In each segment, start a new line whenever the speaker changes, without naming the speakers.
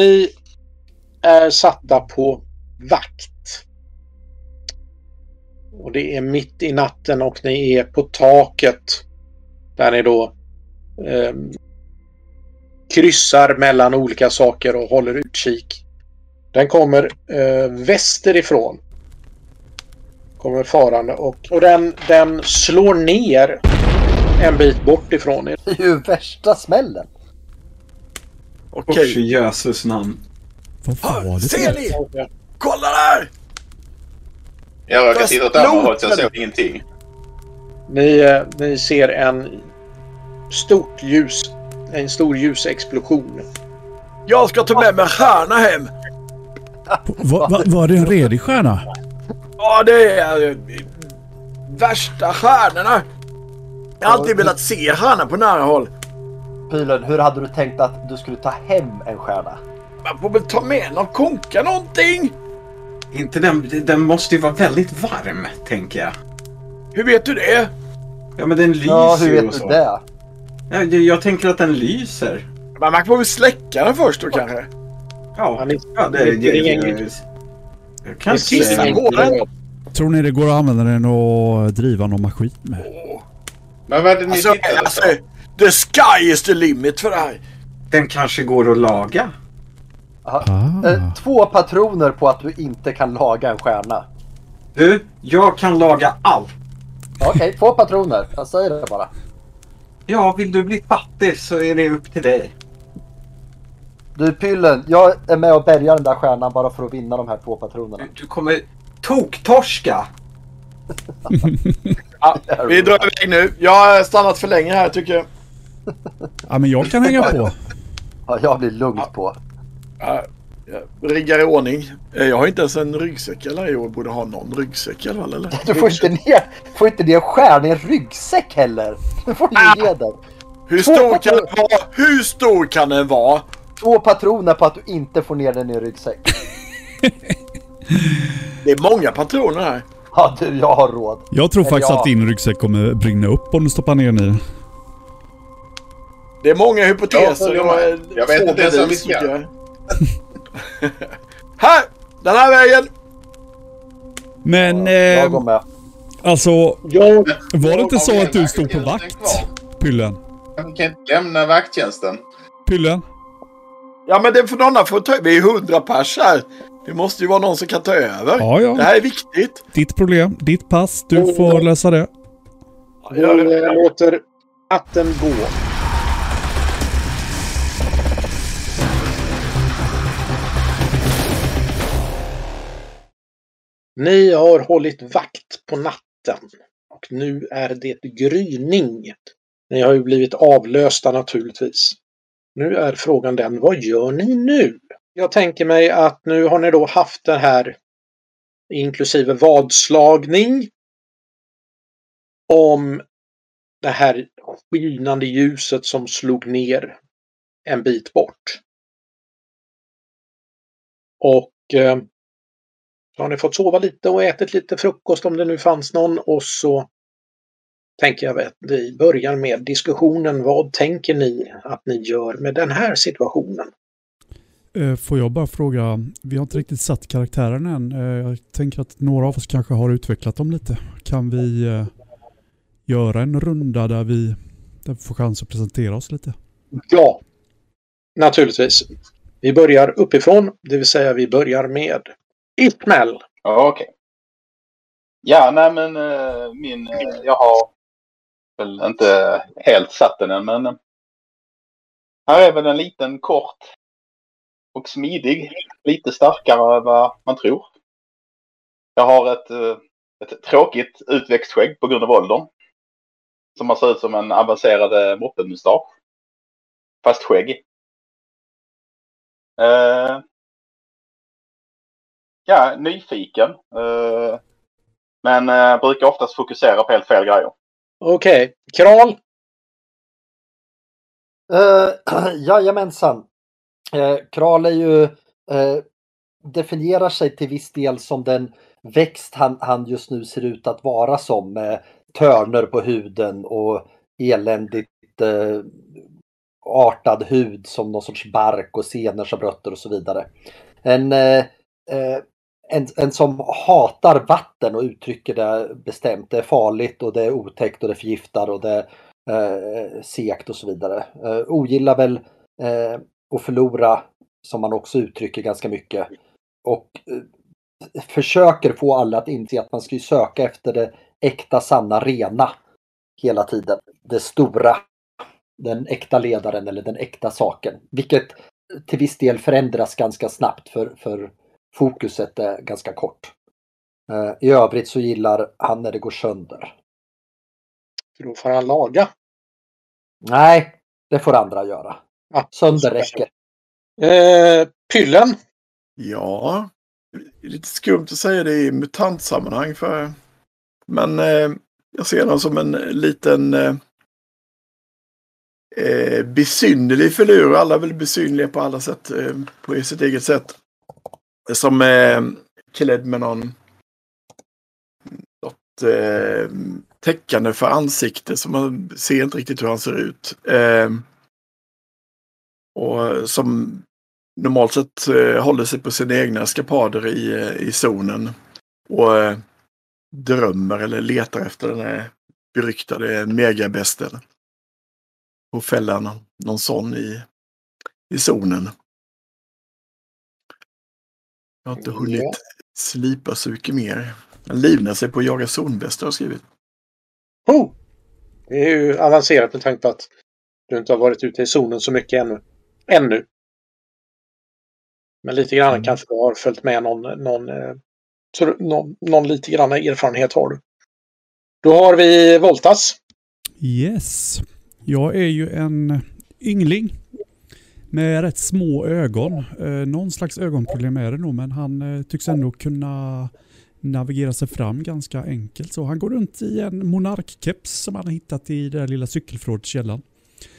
Ni är satta på vakt. Och det är mitt i natten och ni är på taket. Där ni då eh, kryssar mellan olika saker och håller utkik. Den kommer eh, västerifrån. Kommer farande och, och den, den slår ner en bit bort ifrån er.
Det är ju värsta smällen.
Okej.
Och i Jesus namn.
Vad var det
Ser ni? Kolla där!
Jag råkar titta åt andra hållet så jag såg ingenting.
Ni, eh, ni ser en stort ljus, en stor ljusexplosion.
Jag ska ta med mig en stjärna hem.
Va, va, var det en redig stjärna?
Ja, det är eh, värsta stjärnorna. Jag har alltid velat se stjärnor på nära håll.
Pylen, hur hade du tänkt att du skulle ta hem en stjärna?
Man får väl ta med någon konka någonting.
Inte den, den måste ju vara väldigt varm, tänker jag.
Hur vet du det?
Ja, men den lyser
Ja, hur vet
och
du
så.
det?
Ja, jag, jag tänker att den lyser.
Men man får väl släcka den först då kanske?
Ja,
Ja,
det, det,
ingen-
jag, kan inte...
på den.
Tror ni det går att använda den och driva någon maskin med?
Men vad är det ni
Alltså,
tittar
alltså? The sky is the limit för det här.
Den kanske går att laga.
Ah.
Eh, Två patroner på att du inte kan laga en stjärna.
Du, jag kan laga allt.
Okej, två patroner. Jag säger det bara.
Ja, vill du bli fattig så är det upp till dig.
Du Pyllen, jag är med och bärgar den där stjärnan bara för att vinna de här två patronerna.
Du, du kommer toktorska.
Ja, vi drar iväg nu. Jag har stannat för länge här tycker jag.
Ja, men jag kan hänga på.
Ja, jag blir lugnt på.
Ja, jag riggar i ordning. Eh, Jag har inte ens en ryggsäck eller? Jag borde ha någon ryggsäck i alla fall eller?
Du får inte ner, får inte ner stjärnan i en ryggsäck heller. Du får ju ge den.
Hur stor kan den vara? Hur stor kan den vara?
Två patroner på att du inte får ner den i en ryggsäck.
Det är många patroner här.
Ja du, jag har råd.
Jag tror
Eller
faktiskt
ja.
att din ryggsäck kommer brinna upp om du stoppar ner den i.
Det är många hypoteser.
Ja,
eh,
jag vet inte ens om vi ska.
jag. här! Den här vägen!
Men
Jag går
eh,
med.
alltså,
Jag,
var det inte
Ja,
så att du stod på vakt? Pyllen?
Vi kan inte lämna vakttjänsten.
Pyllen?
Ja men det får någon få ta Vi är hundra pers här. Det måste ju vara någon som kan ta över.
Ja,
Det
ja.
här är viktigt.
Ditt problem, ditt pass. Du får lösa det.
Jag
det.
låter natten gå. Ni har hållit vakt på natten och nu är det gryning. Ni har ju blivit avlösta naturligtvis. Nu är frågan den, vad gör ni nu? Jag tänker mig att nu har ni då haft den här inklusive vadslagning om det här skinande ljuset som slog ner en bit bort. Och eh, så har ni fått sova lite och ätit lite frukost om det nu fanns någon och så tänker jag att vi börjar med diskussionen. Vad tänker ni att ni gör med den här situationen?
Eh, Får jag bara fråga, vi har inte riktigt satt karaktären än. Eh, Jag tänker att några av oss kanske har utvecklat dem lite. Kan vi eh, göra en runda där vi, där vi får chans att presentera oss lite?
Ja, naturligtvis. Vi börjar uppifrån, det vill säga vi börjar med Ismail.
Ja, okej. Ja, nej men eh, min... Eh, jag har väl inte helt satt den än, men... Eh, här är väl en liten kort och smidig. Lite starkare än vad man tror. Jag har ett, ett tråkigt utväxt skägg på grund av åldern. Som har sett ut som en avancerad moppemustasch. Fast skägg. Eh, ja, nyfiken. Eh, men eh, brukar oftast fokusera på helt fel grejer.
Okej, Kral.
Uh, jajamensan. Uh, Kral är ju, uh, definierar sig till viss del som den växt han, han just nu ser ut att vara som. Med törner på huden och eländigt uh, artad hud som någon sorts bark och senor som rötter och så vidare. En, eh, eh, Eh, en, en som hatar vatten och uttrycker det bestämt. Det är farligt och det är otäckt och det förgiftar och det är eh, segt och så vidare. Eh, ogillar väl eh, att förlora som man också uttrycker ganska mycket. Och eh, försöker få alla att inse att man ska ju söka efter det äkta, sanna, rena hela tiden. Det stora. Den äkta ledaren eller den äkta saken. Vilket till viss del förändras ganska snabbt för, för fokuset är ganska kort. Eh, I övrigt så gillar han när det går sönder.
För då får han laga.
Nej, det får andra göra.
Ja,
Sönder räcker.
Eh, pyllen.
Ja, det är lite skumt att säga det i mutantsammanhang för... Men eh, jag ser honom som en liten eh, eh, besynnerlig filur. Alla är väl besynnerliga på alla sätt, eh, på sitt eget sätt. Som eh, är klädd med någon något eh, täckande för ansikte så man ser inte riktigt hur han ser ut. Eh, och som normalt sett eh, håller sig på sina egna skapader i, eh, i zonen. Och eh, drömmer eller letar efter den här beryktade megabästen. Och fälla någon, någon sån i, i zonen. Jag har inte hunnit
Ja.
slipa så mycket mer. Han livnär sig på att jaga zonbästar har skrivit.
Oh! Det är ju avancerat med tanke på att du inte har varit ute i zonen så mycket ännu. Ännu. Men lite grann
Mm.
kanske du har följt med någon, någon, eh, någon, någon lite grann erfarenhet har du. Då har vi Voltas.
Yes. Jag är ju en yngling med rätt små ögon. Eh, någon slags ögonproblem är det nog, men han eh, tycks ändå kunna navigera sig fram ganska enkelt. Så han går runt i en monarkkeps som han har hittat i det där lilla cykelförrådet i källaren.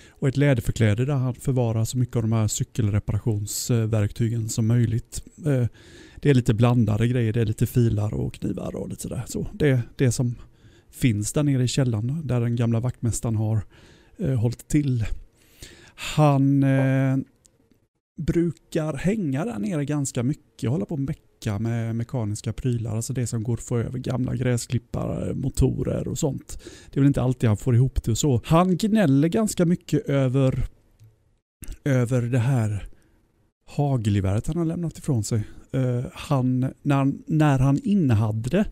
Och ett läderförkläde där han förvarar så mycket av de här cykelreparationsverktygen som möjligt. Eh, Det är lite blandade grejer, det är lite filar och knivar och lite sådär. Så det är det som finns där nere i källaren där den gamla vaktmästaren har eh, hållit till. Han eh, brukar hänga där nere ganska mycket och hålla på och mecka med mekaniska prylar, alltså det som går att få över gamla gräsklippare, motorer och sånt. Det är väl inte alltid han får ihop det och så. Han gnäller ganska mycket över, över det här hagelgeväret han har lämnat ifrån sig. Eh, han, när, han- när han innehade det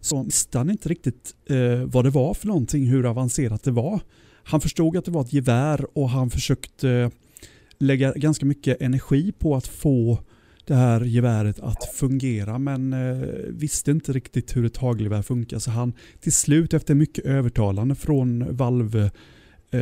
så visste han inte riktigt eh, vad det var för någonting, hur avancerat det var. Han förstod att det var ett gevär och han försökte eh, lägga ganska mycket energi på att få det här geväret att fungera men eh, visste inte riktigt hur ett hagelgevär funkar så han till slut efter mycket övertalande från valv, eh,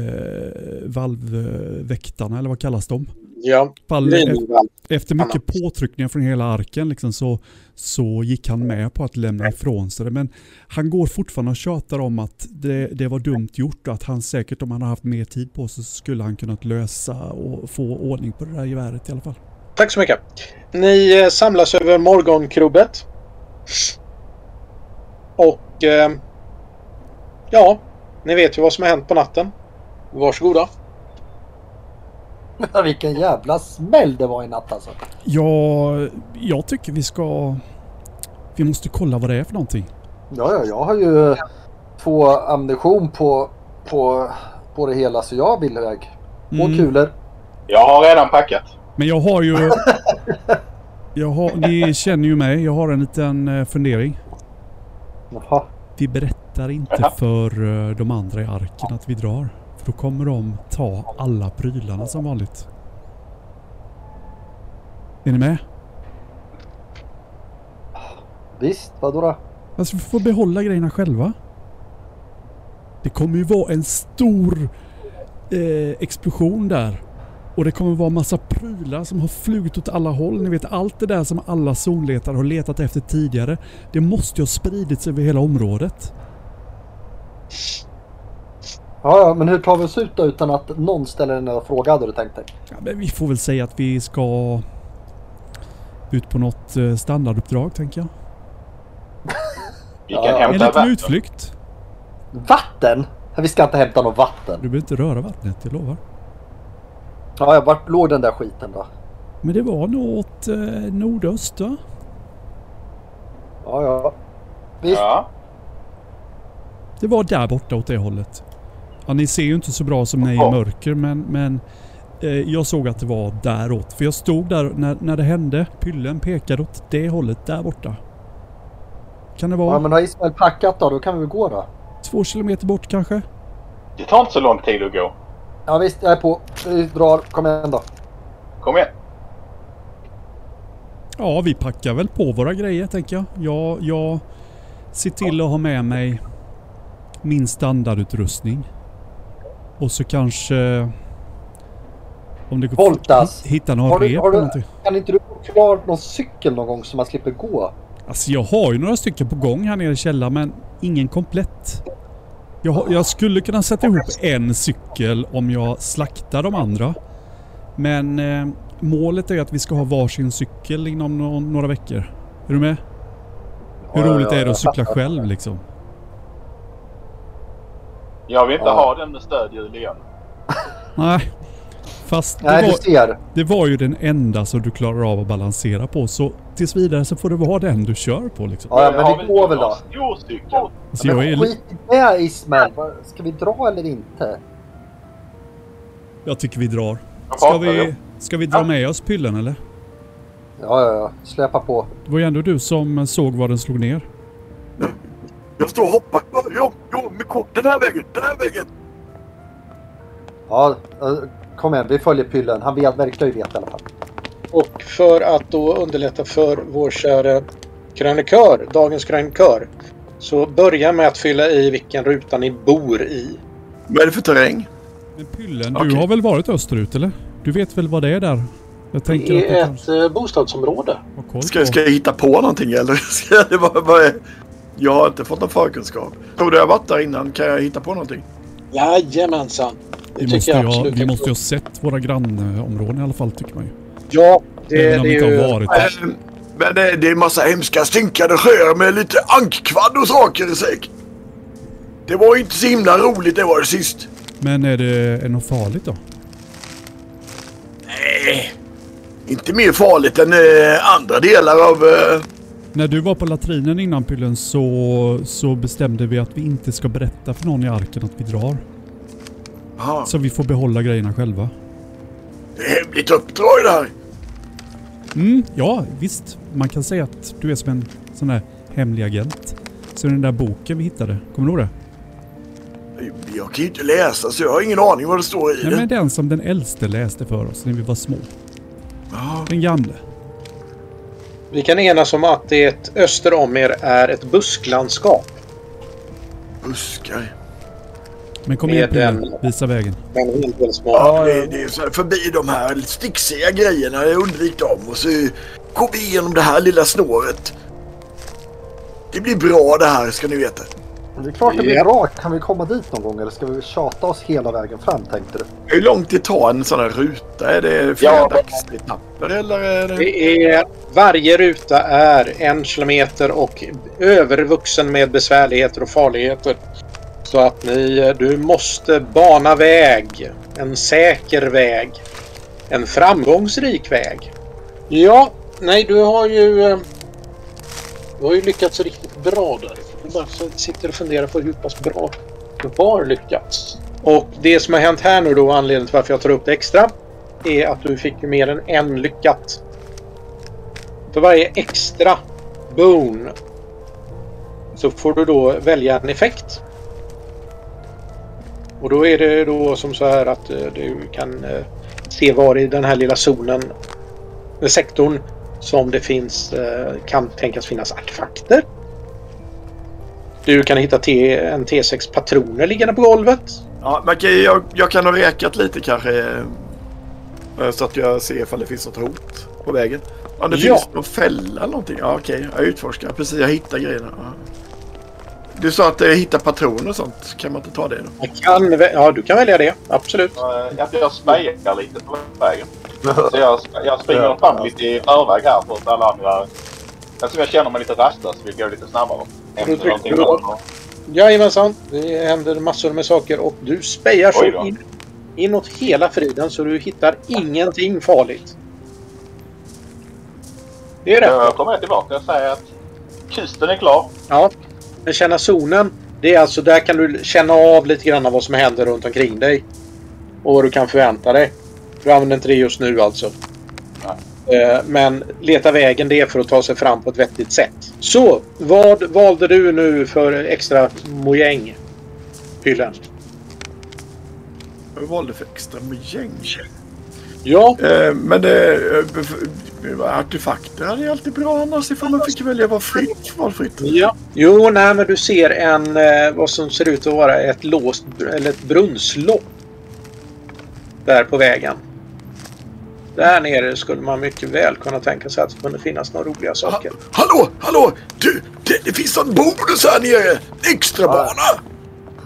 valvväktarna eller vad kallas de?
Ja, Linvall.
Efter mycket påtryckningar från hela arken liksom, så, så gick han med på att lämna ifrån sig det. Men han går fortfarande och tjatar om att det, det var dumt gjort och att han säkert om han har haft mer tid på sig så skulle han kunnat lösa och få ordning på det där geväret i alla fall.
Tack så mycket. Ni eh, samlas över morgonkrubbet. Och eh, ja, ni vet ju vad som har hänt på natten. Varsågoda.
Vilken jävla smäll det var i natt alltså.
Ja, jag tycker vi ska... Vi måste kolla vad det är för någonting.
Ja, ja, jag har ju två ammunition på, på, på det hela så jag vill iväg. Två
Mm.
kulor.
Jag har redan packat.
Men jag har ju... Jag har, ni känner ju mig, jag har en liten eh, fundering.
Jaha.
Vi berättar inte
Jaha.
för eh, de andra i arken att vi drar. Då kommer de ta alla prylarna som vanligt. Är ni med?
Visst, vadå då?
Alltså vi får behålla grejerna själva. Det kommer ju vara en stor eh, explosion där. Och det kommer vara massa prylar som har flugit åt alla håll. Ni vet allt det där som alla zonletare har letat efter tidigare. Det måste ju ha spridits över hela området.
Ja, ja, men hur tar vi oss ut då utan att någon ställer en fråga hade du tänkt dig?
Ja, men vi får väl säga att vi ska ut på något eh, standarduppdrag tänker jag.
Vi kan
ja.
En
hämta
liten
vatten.
utflykt.
Vatten? Vi ska inte hämta något vatten.
Du behöver inte röra vattnet, jag lovar.
Ja, vart låg den där skiten då?
Men det var nog åt eh, nordöst va?
Ja, ja. Visst.
Ja.
Det var där borta åt det hållet. Ja, ni ser ju inte så bra som ni är i mörker men, men eh, jag såg att det var däråt. För jag stod där när, när det hände. Pyllen pekade åt det hållet där borta. Kan det vara
Ja, men har Ismail packat då? Då kan vi väl gå då?
två kilometer bort kanske?
Det tar inte så lång tid att gå.
Ja visst, jag är på. Vi drar. Kom igen då.
Kom igen.
Ja, vi packar väl på våra grejer tänker jag. Jag, jag ser till att ha med mig min standardutrustning. Och så kanske... Om det går
Voltas.
hi- hitta någon
Har du-
rep
har du-
någonting.
Kan inte du få klar någon cykel någon gång så man slipper gå?
Alltså jag har ju några stycken på gång här nere i källaren men ingen komplett. Jag, jag skulle kunna sätta ihop en cykel om jag slaktar de andra. Men eh, målet är att vi ska ha varsin cykel inom nå- några veckor. Är du med? Hur roligt är det att cykla själv liksom?
Jag vill inte
Ja.
ha den med stödhjul igen.
Nej. Fast det
Nej, du
var,
ser.
det var ju den enda som du klarar av att balansera på. Så tills vidare så får det vara den du kör på liksom.
Ja, men det går väl då.
Cykel.
Alltså jag,
men
är,
skit i det Ismail. Vad- Ska vi dra eller inte?
jag tycker vi drar. Ska
du
vi, ska vi dra
Ja.
med oss pyllen eller?
Ja, ja, ja. Släpa på.
Det var ju ändå du som såg var den slog ner.
Jag står och hoppar. Ja, ja, med kort. Den här vägen, den här vägen.
Ja, eh, kom igen. Vi följer Pyllen. Han vet, verkar ju veta i alla fall.
Och för att då underlätta för vår kära krönikör, dagens krönikör, så börja med att fylla i vilken ruta ni bor i.
Vad är det för terräng?
Men Pyllen,
Okej.
du har väl varit österut eller? Du vet väl vad det är där? Jag tänker
Det är
kanske
ett eh, bostadsområde.
Ska, ska jag hitta på någonting eller? Ska vara, vad är... Jag har inte fått någon förkunskap. Tror du jag varit där innan? Kan jag hitta på någonting?
Jajamensan. Det
Vi
tycker
måste,
jag
ju ha,
absolut.
vi måste ju ha sett våra grannområden i alla fall tycker man ju.
Ja, det,
Även om
det
vi inte
ju...
har varit där.
Eh, Men det, det är en massa hemska stinkande sjöar med lite ankkvadd och saker säkert. Det var inte så himla roligt det var det sist.
Men är det, är det något farligt då?
Nej, inte mer farligt än eh, andra delar av... Eh,
När du var på latrinen innan Pyllen så, så bestämde vi att vi inte ska berätta för någon i arken att vi drar.
aha,
Så vi får behålla grejerna själva.
det är hemligt uppdrag det här.
Mm, ja visst. Man kan säga att du är som en sån här hemlig agent. Så den där boken vi hittade, kommer du ihåg det?
Jag kan ju inte läsa så jag har ingen aning vad det står i
Nej
den.
men den som den äldste läste för oss när vi var små.
Ja,
Den gamle.
Vi kan enas om att det öster om er är ett busklandskap.
buskar.
Men kom igen
Med
Pille, visa vägen.
Ja, det, det är så här, förbi de här sticksiga grejerna, undvik dem och så går vi igenom det här lilla snåret. Det blir bra det här ska ni veta.
Det är klart det blir
Ja.
bra. Kan vi komma dit någon gång eller ska vi tjata oss hela vägen fram tänkte du?
Hur långt det tar en sån här ruta? Är det flera
Ja.
dagsetapper eller? Är det...
Det är, varje ruta är en kilometer och övervuxen med besvärligheter och farligheter. Så att ni, du måste bana väg. En säker väg. En framgångsrik väg. Ja, nej du har ju... eh, Du har ju lyckats riktigt bra där. Man bara sitter och funderar på hur pass bra du har lyckats. Och det som har hänt här nu då, anledningen till varför jag tar upp det extra, är att du fick ju mer än en lyckat. För varje extra boon så får du då välja en effekt. Och då är det då som så här att eh, du kan eh, se var i den här lilla zonen, sektorn, som det finns, eh, kan tänkas finnas artefakter. Du kan hitta T, en T6 patroner liggande på golvet.
Ja, men jag, jag kan ha räkat lite kanske. eh, Så att jag ser ifall det finns något hot på vägen. Om det
Ja.
finns någon fälla eller någonting. Ja, okej. Jag utforskar. Precis, jag hittar grejerna. Ja. Du sa att jag hittar patroner och sånt. Kan man inte ta det då?
Jag kan, vä- ja, du kan välja det. Absolut.
Eh, Att jag spejar lite på vägen. Så jag, jag springer fram lite i förväg här för att alla andra... Eftersom jag känner mig lite rastlös vill jag gå lite snabbare.
Trycker
någonting
då? Jajamensan, det händer massor med saker och du spejar så in inåt hela friden så du hittar ingenting farligt. Det är rätt.
Jag kommer tillbaka och säger att kusten är klar.
Ja. Men känna zonen, det är alltså där kan du känna av lite grann vad som händer runt omkring dig. Och vad du kan förvänta dig. Du använder inte det just nu alltså. Eh, Men leta vägen det för att ta sig fram på ett vettigt sätt. Så, vad valde du nu för extra mojäng? Hyllen.
Jag valde för extra mojäng.
Ja,
Eh, men det, eh, artefakter är alltid bra annars ifall man fick välja vad fritt, valfritt.
Ja. Jo, nej, men du ser en eh, vad som ser ut att vara ett låst eller ett brunnslopp. Där på vägen. Där nere skulle man mycket väl kunna tänka sig att det kunde finnas några roliga saker.
Hallå, hallå! Du, det, det finns en bonus här nere! Extra bana!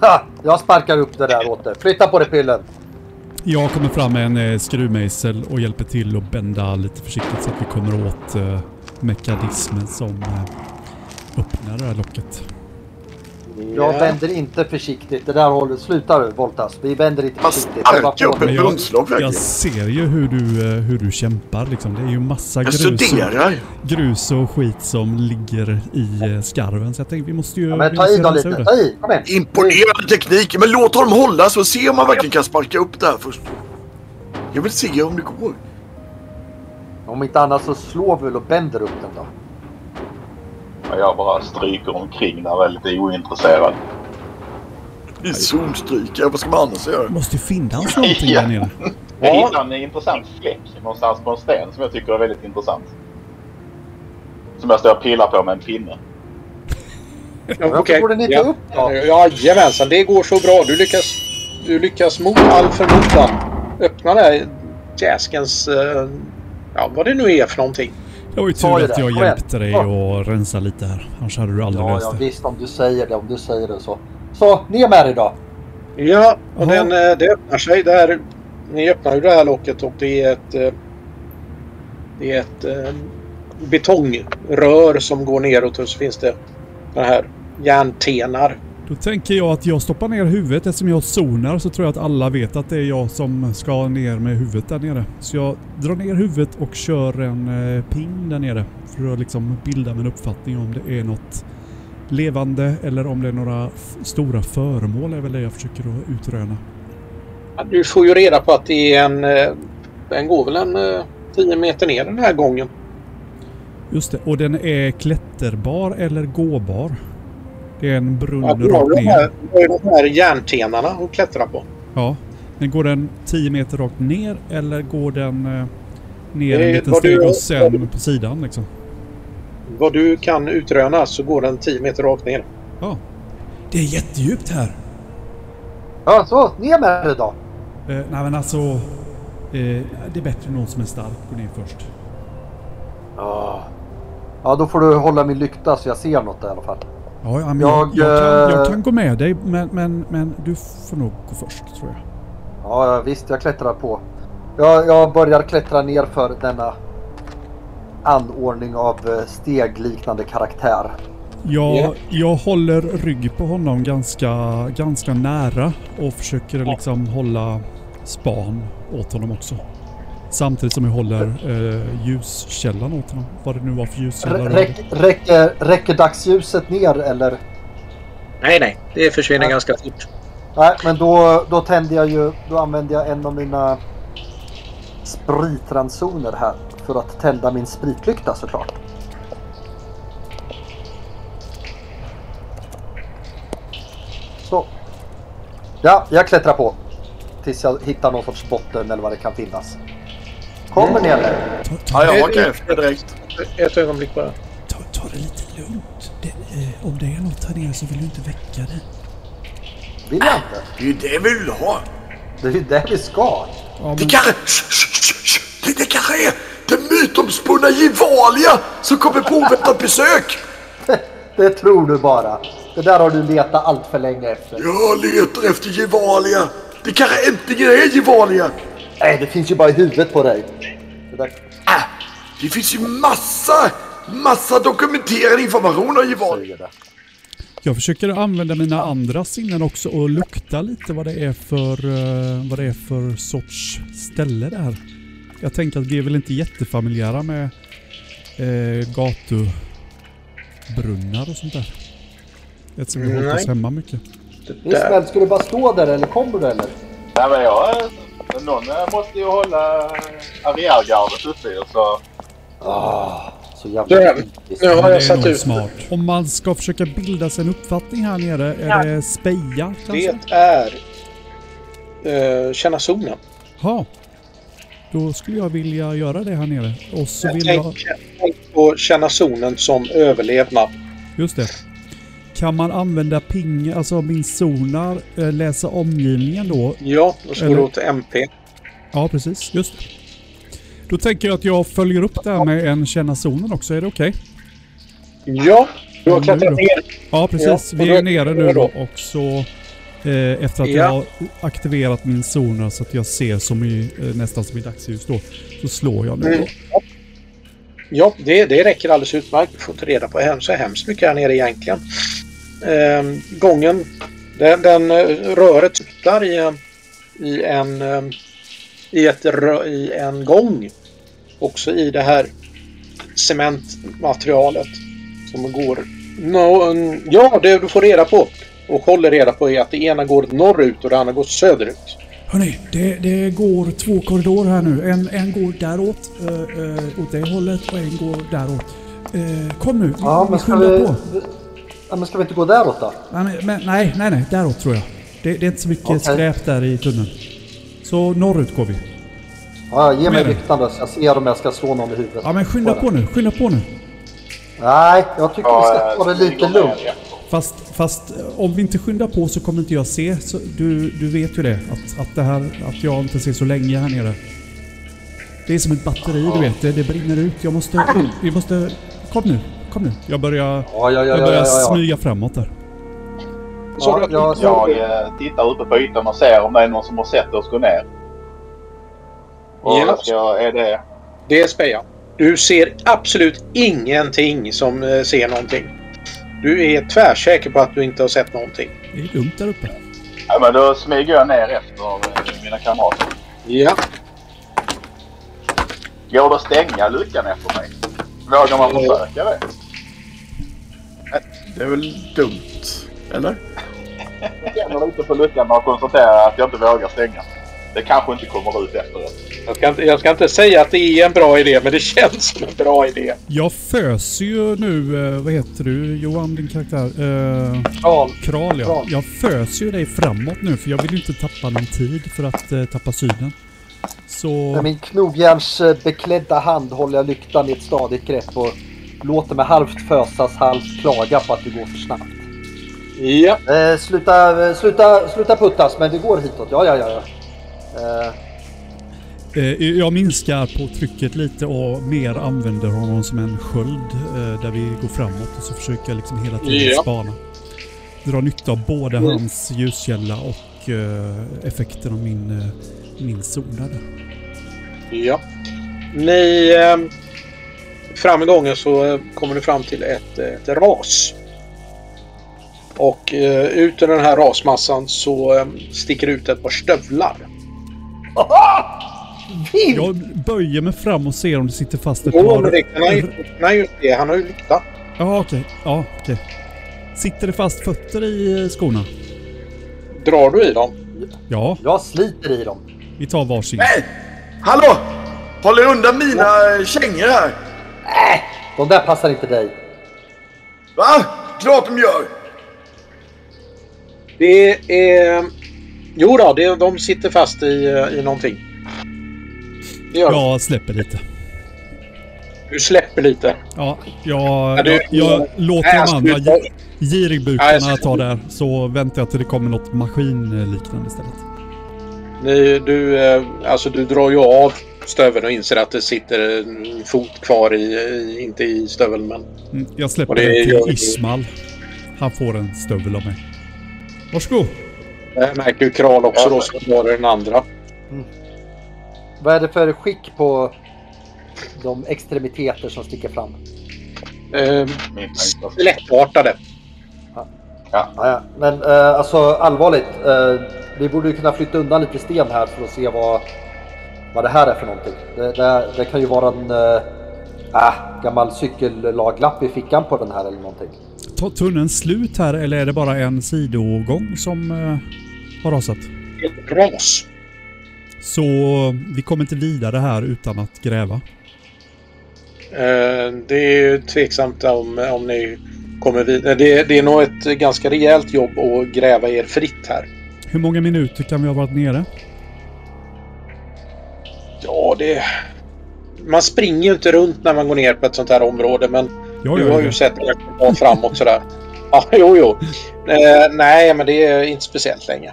Ha! Jag sparkar upp det där åt dig. Flytta på dig pillen.
Jag kommer fram med en eh, skruvmejsel och hjälper till att bända lite försiktigt så att vi kommer åt eh, mekanismen som eh, öppnar det här locket.
Jag
Ja.
vänder inte försiktigt. Det där håller... Sluta nu Voltas. Vi vänder inte
Man
försiktigt. Var
sparkar upp ett
jag, ser ju hur du, eh, hur du kämpar liksom. Det är ju massa
Jag
grus och,
studerar.
grus och skit som ligger i eh, skarven. Så jag tänkte vi måste ju...
Ja, men ta i då lite. Ta i. Kom igen.
Imponerande teknik, men låt honom hålla så se om man verkligen kan sparka upp det här först. Jag vill se om det går.
Om inte annat så slår vi väl och bänder upp den då.
Och jag bara stryker omkring där väldigt ointresserad.
Vi zonstryker, vad ska man annars göra?
måste ju finnas någonting
Ja.
där nere.
Jag
Ja.
hittar en intressant fläck någonstans på en sten som jag tycker är väldigt intressant. Som jag står och pillar på med en pinne.
Varför
Okej.
går den inte
ja.
upp då?
Jajamensan, det går så bra. Du lyckas, du lyckas mot all förmodan öppna den här jäskens... eh, Ja, vad det nu är för någonting.
Det var ju tur att jag hjälpte dig att rensa lite här. Annars hade du aldrig
Ja,
löst
ja
det.
visst om du säger det. Om du säger det så. Så, ner med dig då.
Ja, och den, eh, det öppnar sig. Där, ni öppnar ju det här locket och det är ett... eh, Det är ett eh, betongrör som går neråt och så finns det den här järntenar.
Då tänker jag att jag stoppar ner huvudet. Eftersom jag zonar så tror jag att alla vet att det är jag som ska ner med huvudet där nere. Så jag drar ner huvudet och kör en eh, ping där nere. För att liksom bilda mig en uppfattning om det är något levande eller om det är några stora föremål är väl det jag försöker att utröna.
Ja, Du får ju reda på att det är en... eh, Den går väl en eh, 10 meter ner den här gången.
Just det. Och den är klätterbar eller gåbar? Det är en brunn
Ja, du
rakt ner.
du har ju de här järntenarna att klättra på.
Ja. Men går den 10 meter rakt ner eller går den eh, ner
Det är
en liten steg
du-
och sen på sidan liksom?
Vad du kan utröna så går den 10 meter rakt ner.
Ja. Det är jättedjupt här.
Ja, så. Ner med dig då.
Eh, nej men alltså. Eh, det är bättre någon som är stark. Gå ner först.
Ja. Ja, då får du hålla min lykta så jag ser något i alla fall.
Ja, jag,
Jag,
jag, kan, jag
eh,
kan gå med dig men, men, men du får nog gå först tror jag.
Ja, visst. Jag klättrar på. Jag, jag börjar klättra ner för denna anordning av eh, stegliknande karaktär.
Jag,
Ja.
jag håller rygg på honom ganska, ganska nära och försöker liksom hålla span åt honom också. Samtidigt som jag håller eh, ljuskällan åt honom. Vad det nu var för ljuskälla.
Räck, räcker, räcker dagsljuset ner eller?
Nej, nej. Det försvinner
Ja.
ganska fort.
Nej, men då, då tänder jag ju... Då använder jag en av mina spritransoner här för att tända min spritlykta såklart. Så. Ja, jag klättrar på. Tills jag hittar någon sorts botten eller vad det kan finnas. Kommer.
Ta, ta,
Ja, jag hakar efter direkt.
Ett ögonblick bara.
ta, ta det lite lugnt. Det, eh, om det är något här nere så vill du inte väcka det.
Vill jag inte?
Det är ju det vi vill ha.
Det är ju det vi ska.
Ja,
Det
men,
kanske... Det, det kanske är den mytomspunna Gevalia som kommer på oväntat besök.
Det tror du bara. Det där har du letat allt för länge efter.
Jag letar efter Gevalia. Det kanske äntligen är Gevalia.
Nej, det finns ju bara i huvudet på dig. Det där
Ah, det finns ju massa, massa dokumenterad information om Gevalia.
Jag försöker använda mina andra sinnen också och lukta lite vad det är för, eh, vad det är för sorts ställe det här. Jag tänker att vi är väl inte jättefamiljära med eh, gatubrunnar och sånt där. Eftersom vi har hållit oss hemma mycket.
Ismael, ska du bara stå där eller kommer du eller?
Nej, men jag... Någon eh, måste ju hålla arriärgardet uppe så...
Ah, så jävla
Där. Nu har jag
är
satt ut.
smart. Om man ska försöka bilda sig en uppfattning här nere, är det speja kanske?
Det är eh, känna zonen.
Ja. Då skulle jag vilja göra det här nere. Och så vill
Tänk,
jag...
tänk på känna zonen som överlevnad.
Just det. Kan man använda ping, alltså min sonar, eh, läsa omgivningen då?
Ja, går
Eller-
det åt MP.
Ja, precis. Just det. Då tänker jag att jag följer upp det här med en känna zonen också. Är det okej?
Ja, du har klättrat
då.
ner.
Ja, precis.
Ja,
Vi
då-
är nere nu då
då?
och så eh, efter att
Ja.
jag har aktiverat min zon så att jag ser som i, eh, nästan som i dagsljus då. Så slår jag nu
Mm.
då.
Ja, det, det räcker alldeles utmärkt. Du får inte reda på hem- så hemskt mycket här nere egentligen. Ehm, gången, den, den eh, röret slutar i, en- i en ehm, i, ett, i en gång. Också i det här cementmaterialet som går... No, ja, det du får reda på och håller reda på är att det ena går norrut och det andra går söderut.
Hörni, det, det går två korridorer här nu. En, en går däråt, uh, åt det hållet och en går däråt. Uh, kom nu,
Ja,
vi
men ska
skyndar
vi...
på.
Ja, men ska vi inte gå däråt då?
Nej, men, nej, nej, nej, däråt tror jag. Det, det är inte så mycket
Okej.
skräp där i tunneln. Så norrut går vi.
Ja, ge mig lyktan då så jag ser om jag ska slå någon i huvudet.
Ja men skynda på nu, skynda på nu.
Nej, jag tycker vi ska ta det lite lugnt.
Fast, fast eh, om vi inte skyndar på så kommer inte jag se. Så du, du vet ju det. Att, att, det här, att jag inte ser så länge här nere. Det är som ett batteri du vet. Det, det brinner ut. Jag måste... Vi måste... Kom nu. Kom nu. Jag börjar,
Ja, ja, ja,
jag
ja,
börjar
ja, ja.
smyga framåt där.
Så
Ja, jag,
Jag eh, tittar uppe på ytan och ser om det är någon som har sett oss gå ner. Och
Ja.
jag, är det...
Det är speja. Du ser absolut ingenting som eh, ser någonting. Du är tvärsäker på att du inte har sett någonting.
Det är dumt där uppe.
Ja, men då smyger jag ner efter eh, mina kamrater.
Ja.
Går det att stänga luckan efter mig? Vågar man försöka det?
Det är väl dumt? Eller?
Jag känner lite på luckan och konstaterar att jag inte vågar stänga. Det kanske inte kommer ut efteråt.
Jag ska, inte, jag ska inte säga att det är en bra idé, men det känns som en bra idé.
Jag föser ju nu... eh, Vad heter du Johan, din karaktär? Eh,
Kral.
Kral ja.
Kral.
Jag föser ju dig framåt nu för jag vill ju inte tappa någon tid för att eh, tappa synen. Så...
Med min knogjärnsbeklädda hand håller jag lyktan i ett stadigt grepp och låter mig halvt fösas, halvt klaga på att det går för snabbt.
Ja.
Eh, sluta, eh, sluta, sluta puttas, men det går hitåt. Ja, ja, ja. ja. Eh,
Eh, Jag minskar på trycket lite och mer använder honom som en sköld eh, där vi går framåt och så försöker jag liksom hela tiden spana. Dra nytta av både
Mm.
hans ljuskälla och effekten av min, min zona där.
Ja. Ni... Eh, fram i gången så eh, kommer ni fram till ett, eh, ett ras. Och eh, ut ur den här rasmassan så eh, sticker ut ett par stövlar.
Jag böjer mig fram och ser om det sitter fast ett
Jo,
par...
men det kan han ju, han ju det. Han har ju lykta.
Ja, okej. Ja, okej. Sitter det fast fötter i skorna?
Drar du i dem?
Ja,
Jag sliter i dem.
vi tar varsin.
Nej! Hallå! Håll er undan mina kängor här!
De där passar inte dig.
Va? Klart de gör!
Det är... Jo då, det, de sitter fast i, i någonting. Det gör.
Jag släpper lite.
Du släpper lite.
Ja, jag,
Ja, du-
jag, jag låter
Nej,
de andra girigbukarna ta där. Så väntar jag till det kommer något maskinliknande istället.
Ni, du, eh, alltså du drar ju av stöveln och inser att det sitter en fot kvar i, inte i stöveln men...
Mm, jag släpper
det
den till Ismal. Han får en stövel av mig. Varsågod!
Det märker ju Kral också då som var den andra.
Vad är det för skick på de extremiteter som sticker fram?
Eh,
Min
Skelettartade.
Ja, ja. Men eh, alltså allvarligt. Eh, vi borde ju kunna flytta undan lite sten här för att se vad, vad det här är för någonting. Det, det, det kan ju vara en äh, gammal cykellaglapp i fickan på den här eller någonting.
Tar tunneln slut här eller är det bara en sidogång som eh, har rasat?
Ett ras.
Så vi kommer inte vidare här utan att gräva.
Eh, det är ju tveksamt om, om ni kommer vidare. Det, det är nog ett ganska rejält jobb att gräva er fritt här.
Hur många minuter kan vi ha varit nere?
Ja, det... Man springer ju inte runt när man går ner på ett sånt här område, men
Jag
du har
ju
ju
det.
sett det gå framåt sådär. Ja, jo, jo. Eh, nej, men det är inte speciellt länge.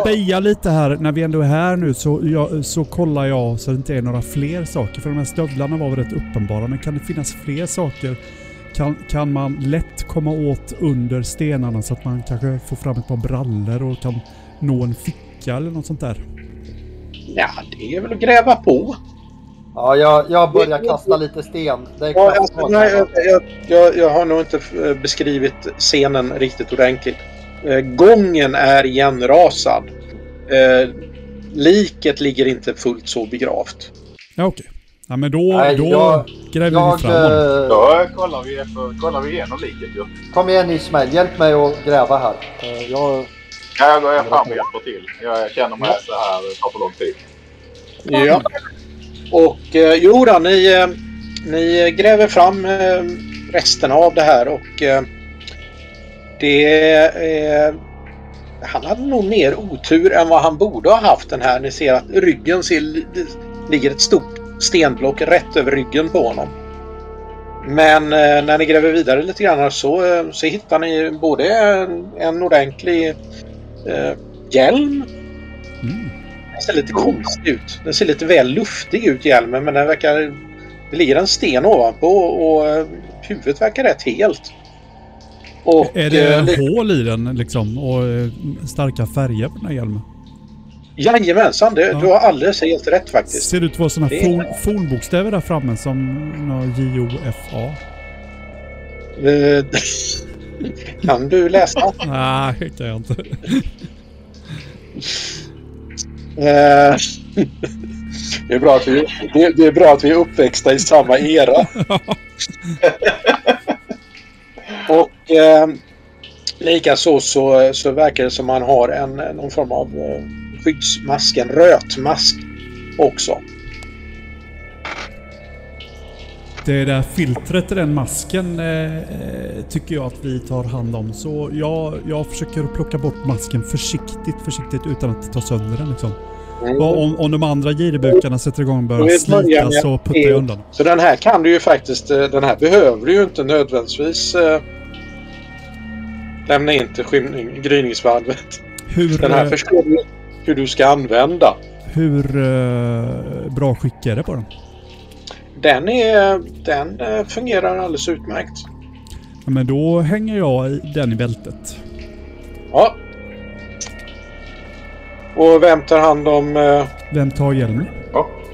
Speja lite här. När vi ändå är här nu så, jag, så kollar jag så det inte är några fler saker. För de här stövlarna var väl rätt uppenbara. Men kan det finnas fler saker? Kan, kan man lätt komma åt under stenarna så att man kanske får fram ett par brallor och kan nå en ficka eller något sånt där?
Ja, det är väl att gräva på.
Ja, jag, jag börjar kasta lite sten. Det är
Ja, alltså, nej, jag, jag, jag, har nog inte eh, beskrivit scenen riktigt ordentligt. Eh, Gången är igenrasad. Eh, liket ligger inte fullt så begravt.
Ja, okej. Ja, men då,
Nej,
då
jag-
gräver
Jag,
vi fram honom.
Då kollar vi, kollar vi igenom liket ju.
kom igen Ismail, hjälp mig att gräva här. Jag,
Ja, jag går fram och hjälper till. Jag känner mig så här, det tar för lång tid.
Ja. Och eh, jo då, ni, eh, ni gräver fram eh, resterna av det här och eh, det... Eh, han hade nog mer otur än vad han borde ha haft den här. Ni ser att ryggen ser, det ligger ett stort stenblock rätt över ryggen på honom. Men eh, när ni gräver vidare lite grann så, eh, så hittar ni både en, en ordentlig eh, hjälm
Mm.
den ser lite konstig ut. Den ser lite väl luftig ut hjälmen men den verkar... Det ligger en sten ovanpå och eh, huvudet verkar rätt helt. Och,
Är det
eh,
hål i den liksom och eh, starka färger på den här hjälmen?
Jajamensan, det,
Ja.
du har alldeles helt rätt faktiskt.
Ser det ut att vara sådana
är-
forn, fornbokstäver där framme som J-O-F-A?
Kan du läsa?
Nej, det kan jag inte.
Eh, det, är bra att vi, det, det är bra att vi är uppväxta i samma era. Och eh, likaså så, så verkar det som man har en, någon form av eh, skyddsmask, en rötmask också.
Det där filtret i den masken eh, eh, tycker jag att vi tar hand om. Så jag, jag försöker plocka bort masken försiktigt, försiktigt utan att ta sönder den liksom.
Mm.
Om, om de andra giribukarna sätter igång och börjar slita så puttar jag undan.
Så den här kan du ju faktiskt, eh, den här behöver du ju inte nödvändigtvis eh, lämna in till skymning, gryningsvalvet.
Hur,
Den här
eh,
förstår du hur du ska använda.
hur eh, bra skick är det på den?
Den, är, den eh, fungerar alldeles utmärkt.
Ja, men då hänger jag i den i bältet.
Ja. Och vem tar hand om... Eh,
Vem tar hjälmen?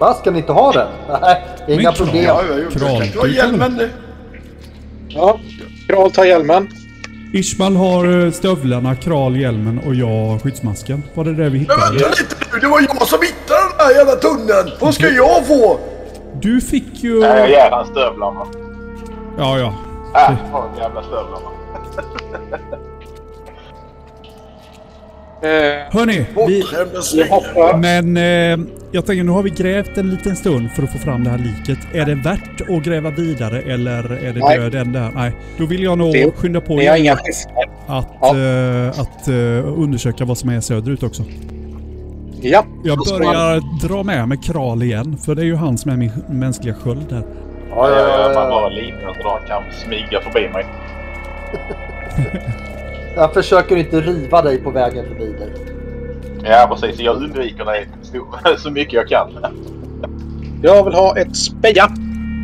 Va, ska ni inte ha den? Nej, inga
Men
problem.
Ja,
Kral.
har hjälmen.
ja, Kral tar hjälmen.
Ishmael har eh, stövlarna, Kral hjälmen och jag skyddsmasken. Var det det vi
Men
hittade?
vänta lite nu, det var jag som hittade den här jävla tunneln! Vad ska jag få?
Du fick ju...
Nej, jag ger han stövlarna.
Ja, ja.
Äh, ta de jävla stövlarna.
Eh,
Hörni, vi,
vi hoppar.
men eh, jag tänker nu har vi grävt en liten stund för att få fram det här liket. Är det värt att gräva vidare eller är det
Nej.
död än där? Nej. Då vill jag nog
Det-
skynda på
Ni har inga
att,
Ja.
eh, att eh, undersöka vad som är söderut också.
Ja.
Jag börjar dra med mig Kral igen, för det är ju han som är min mänskliga sköld där.
Ja, ja, ja, man bara liten så de kan smyga förbi mig.
Jag försöker inte riva dig på vägen förbi dig.
Ja, precis. Jag undviker dig så, så mycket jag kan.
Jag vill ha ett speja.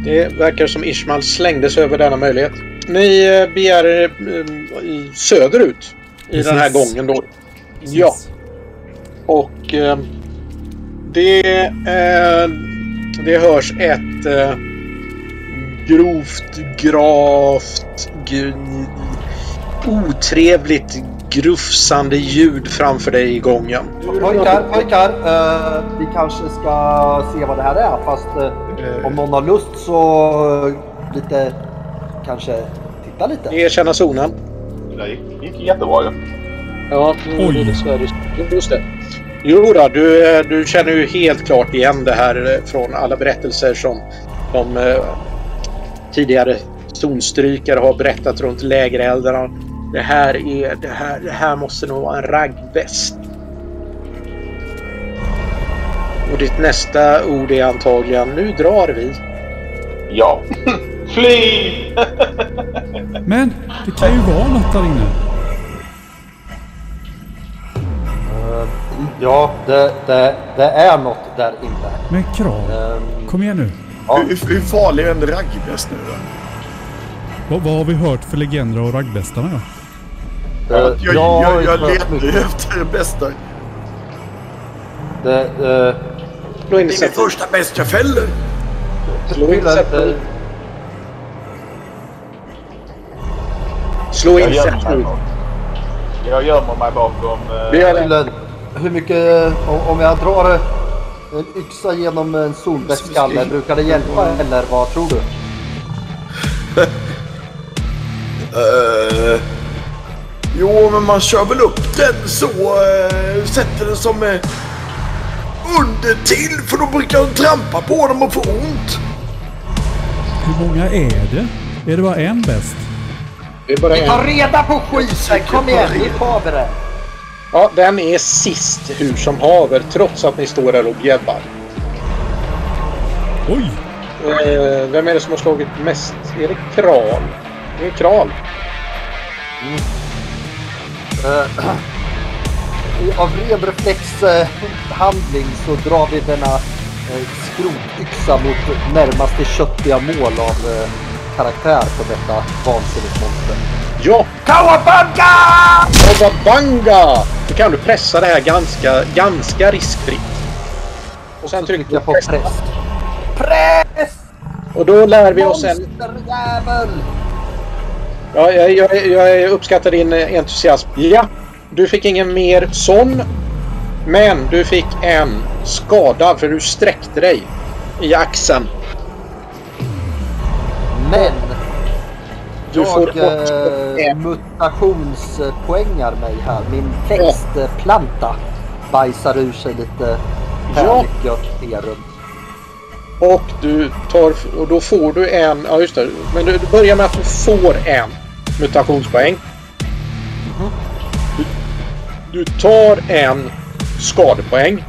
Det verkar som Ishmael slängde sig över denna möjlighet. Ni eh, begär er eh, i söderut i
Precis.
den här gången då. Ja. Och eh, det, eh, det hörs ett eh, grovt, gravt, gr- otrevligt grufsande ljud framför dig i gången.
Pojkar, pojkar. eh, vi kanske ska se vad det här är. Fast eh, om någon har lust så eh, lite... Kanske titta lite.
Erkänna zonen.
Det gick, gick jättebra ju.
Ja,
Oj.
dessvärre. Just det. Jo då, du, eh, du känner ju helt klart igen det här eh, från alla berättelser som de eh, tidigare zonstrykare har berättat runt lägereldarna. Det här är, det här, det här måste nog vara en raggväst. Och ditt nästa ord är antagligen nu drar vi.
Ja. Fly!
Men det kan ju vara något där inne.
Ja, det, det, det är något där inne.
Men krav.
Eh,
Kom igen nu.
ja,
Hur, hur farlig är en raggväst nu då?
Vad, vad har vi hört för legender av raggvästarna då?
eh,
Jag, jag, jag, jag
hört
letar ju efter det bästa.
Det,
Slå
Det är min första bäst jag fäller.
Slå
inte...
Slå
Jag
initiativ.
bak- Jag gömmer mig bakom... eh,
Hur mycket... Om, jag drar en yxa genom en solbäcksskalle, brukar det hjälpa eller vad tror du?
Uh, jo, men man kör väl upp den så. Uh, sätter den som uh, under till för då brukar de trampa på dem och få ont.
Hur många är det? Är det bara en bäst?
Det är bara en.
reda på skiten! Kom igen, ni tar vi det!
Ja, den är sist hur som haver trots att ni står där och bjäbbar.
Oj!
Eh, vem är det som har slagit mest? Är det Kral? Det är Kral.
Eh, i- Av ren reflexhandling så drar vi denna eh, skrotyxa mot närmaste köttiga mål av eh, karaktär på detta vansinnesmonster.
Ja!
Kawabanga!
Kawabanga! Då kan du pressa det här ganska, ganska riskfritt. Och sen trycker
jag på
press.
press. Press!
Och då lär vi oss en... Ja, jag, jag, jag uppskattar din entusiasm. Ja, du fick ingen mer sån. Men du fick en skada för du sträckte dig i axeln.
Men jag
får
eh, mutationspoängar mig här. Min växtplanta bajsar ur sig lite härligt serum.
Och du tar... Och då får du en... Ja, just det. Men du, du börjar med att du får en mutationspoäng. Du, du tar en skadepoäng.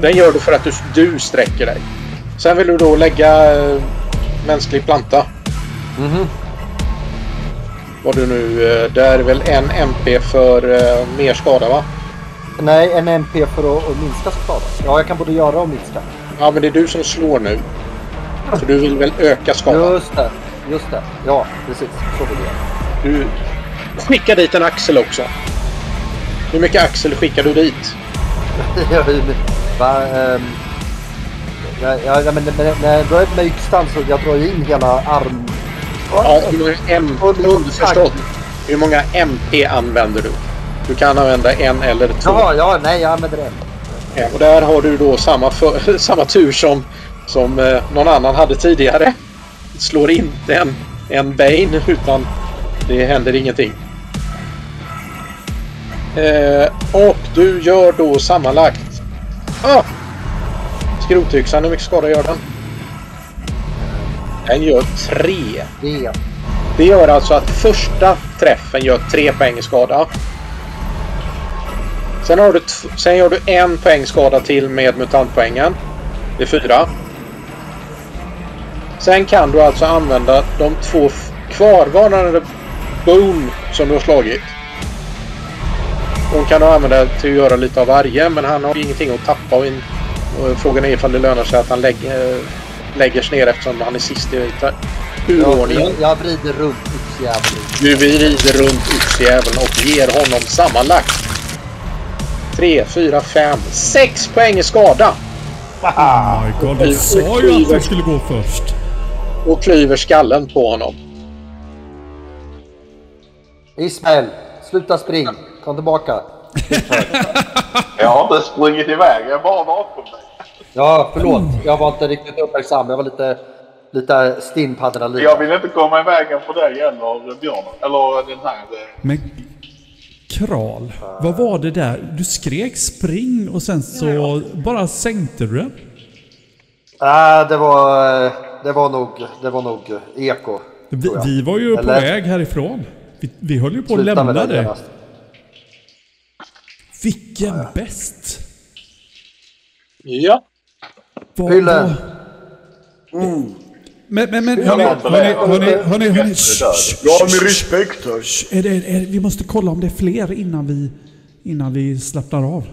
Den gör du för att du, du sträcker dig. Sen vill du då lägga eh, mänsklig planta.
Mhm.
Vad du nu... Eh, det är väl en MP för eh, mer skada va?
Nej, en MP för att, att minska skada. Ja, jag kan både göra och minska.
Ja, men det är du som slår nu. Så du vill väl öka skadan?
Just det, just det. Ja, precis. Så vill jag.
Du skickar dit en axel också. Hur mycket axel skickar du dit?
Va, ehm, ja, ja, men men- när jag drar med yxan så jag drar in hela arm...
Ja, hur många M... Underförstått. Hur många MP använder du? Du kan använda en eller två.
Ja, ja, nej, jag använder en.
Ja, Och där har du då samma, för, samma tur som, som eh, någon annan hade tidigare. Slår inte en, en Bane utan det händer ingenting. Eh, och du gör då sammanlagt... Ah! Skrotyxan, hur mycket skada gör den? Den gör tre.
Det.
Det gör alltså att första träffen gör tre poäng skada. Sen, har du sen gör du en poäng skada till med mutantpoängen. Det är fyra. Sen kan du alltså använda de två kvarvarande bone som du har slagit. De kan du använda till att göra lite av varje men han har ingenting att tappa. Och in, och frågan är ifall det lönar sig att han lägger, lägger sig ner eftersom han är sist i ta-
Jag,
turordningen.
jag, jag vrider runt yxjäveln.
Du rider runt yxjäveln och ger honom sammanlagt 3, 4, 5, 6 poäng i skada.
Oh my god, jag sa ju att jag skulle gå först.
Och klyver skallen på honom.
Ismael, sluta spring. Kom tillbaka.
Jag har inte sprungit iväg, jag är bara bakom dig.
Ja, förlåt. Jag var inte riktigt uppmärksam. Jag var lite, lite stinn på adrenalin.
Jag vill inte komma i vägen för dig eller björnen. Eller den här... eh,
Men Kral, vad var det där? Du skrek spring och sen så bara sänkte du den.
Nej, det var, det var nog, det var nog eko.
Vi, vi var ju på
Eller-
väg härifrån. Vi, vi höll ju på att
Sluta
lämna
det
dig. Vilken bäst!
Ja,
Vad-
Pyllen.
Vad- Men, men, men, hörni,
men-
hörni, hörni, hörni, hörni.
Ja,
shh,
med
shh.
respekt. då.
Är det, är, vi måste kolla om det är fler innan vi, innan vi slappnar av.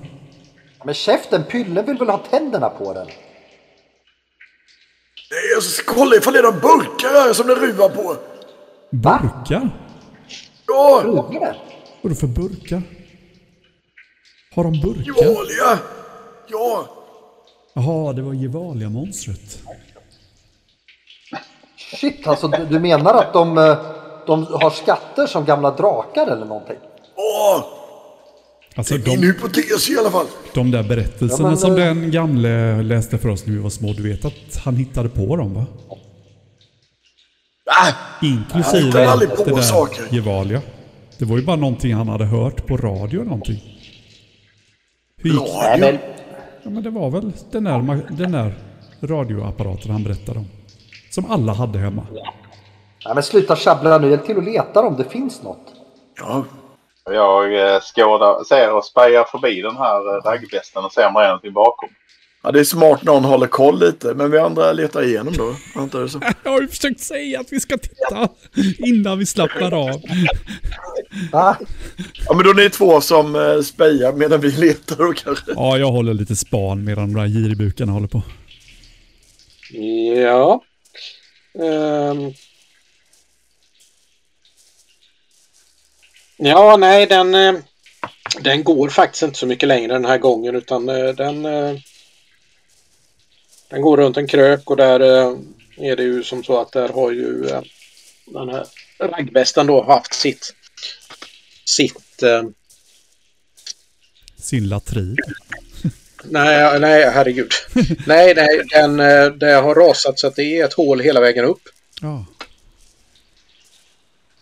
Men käften, Pyllen vill väl ha tänderna på den?
Nej, Jag ska kolla ifall det är några burkar här som det ruvar på.
Burkar?
Ja,
Ugglor?
Vadå för burkar? Har de burkar?
Gevalia. Ja.
Jaha, det var Gevalia-monstret.
Shit, alltså du, du menar att de, eh, de har skatter som gamla drakar eller någonting?
Ja,
Alltså
min
de,
hypotes i alla fall.
de där berättelserna
Ja, men,
som
eh,
den gamle läste för oss när vi var små. Du vet att han hittade på dem va?
Ah,
Inklusive
aldrig på
det där
saker.
Gevalia. Det var ju bara någonting han hade hört på radio någonting. Hur gick
Nej, men...
Ja, men det var väl den där, den där radioapparaten han berättade om. Som alla hade hemma.
Nej men sluta tjabbla nu, hjälp till att leta om det finns något.
Ja,
Jag eh, skådar, ser och spejar förbi den här eh, raggbesten och ser om det är någonting bakom.
Ja, det är smart någon håller koll lite, men vi andra letar igenom då. Antar så.
Jag har ju försökt säga att vi ska titta innan vi slappnar av.
Ah,
Ja, men då är ni två som eh, spejar medan vi letar då kanske.
Ja, jag håller lite span medan de där giribukarna håller på.
ja. Ehm. Ja, nej, den, eh, den går faktiskt inte så mycket längre den här gången utan eh, den, den går runt en krök och där eh, är det ju som så att där har ju eh, den här raggbesten då haft sitt sitt eh,
Sin latrin.
Nej, nej, herregud. nej, nej, den, det har rasat så att det är ett hål hela vägen upp.
Ja.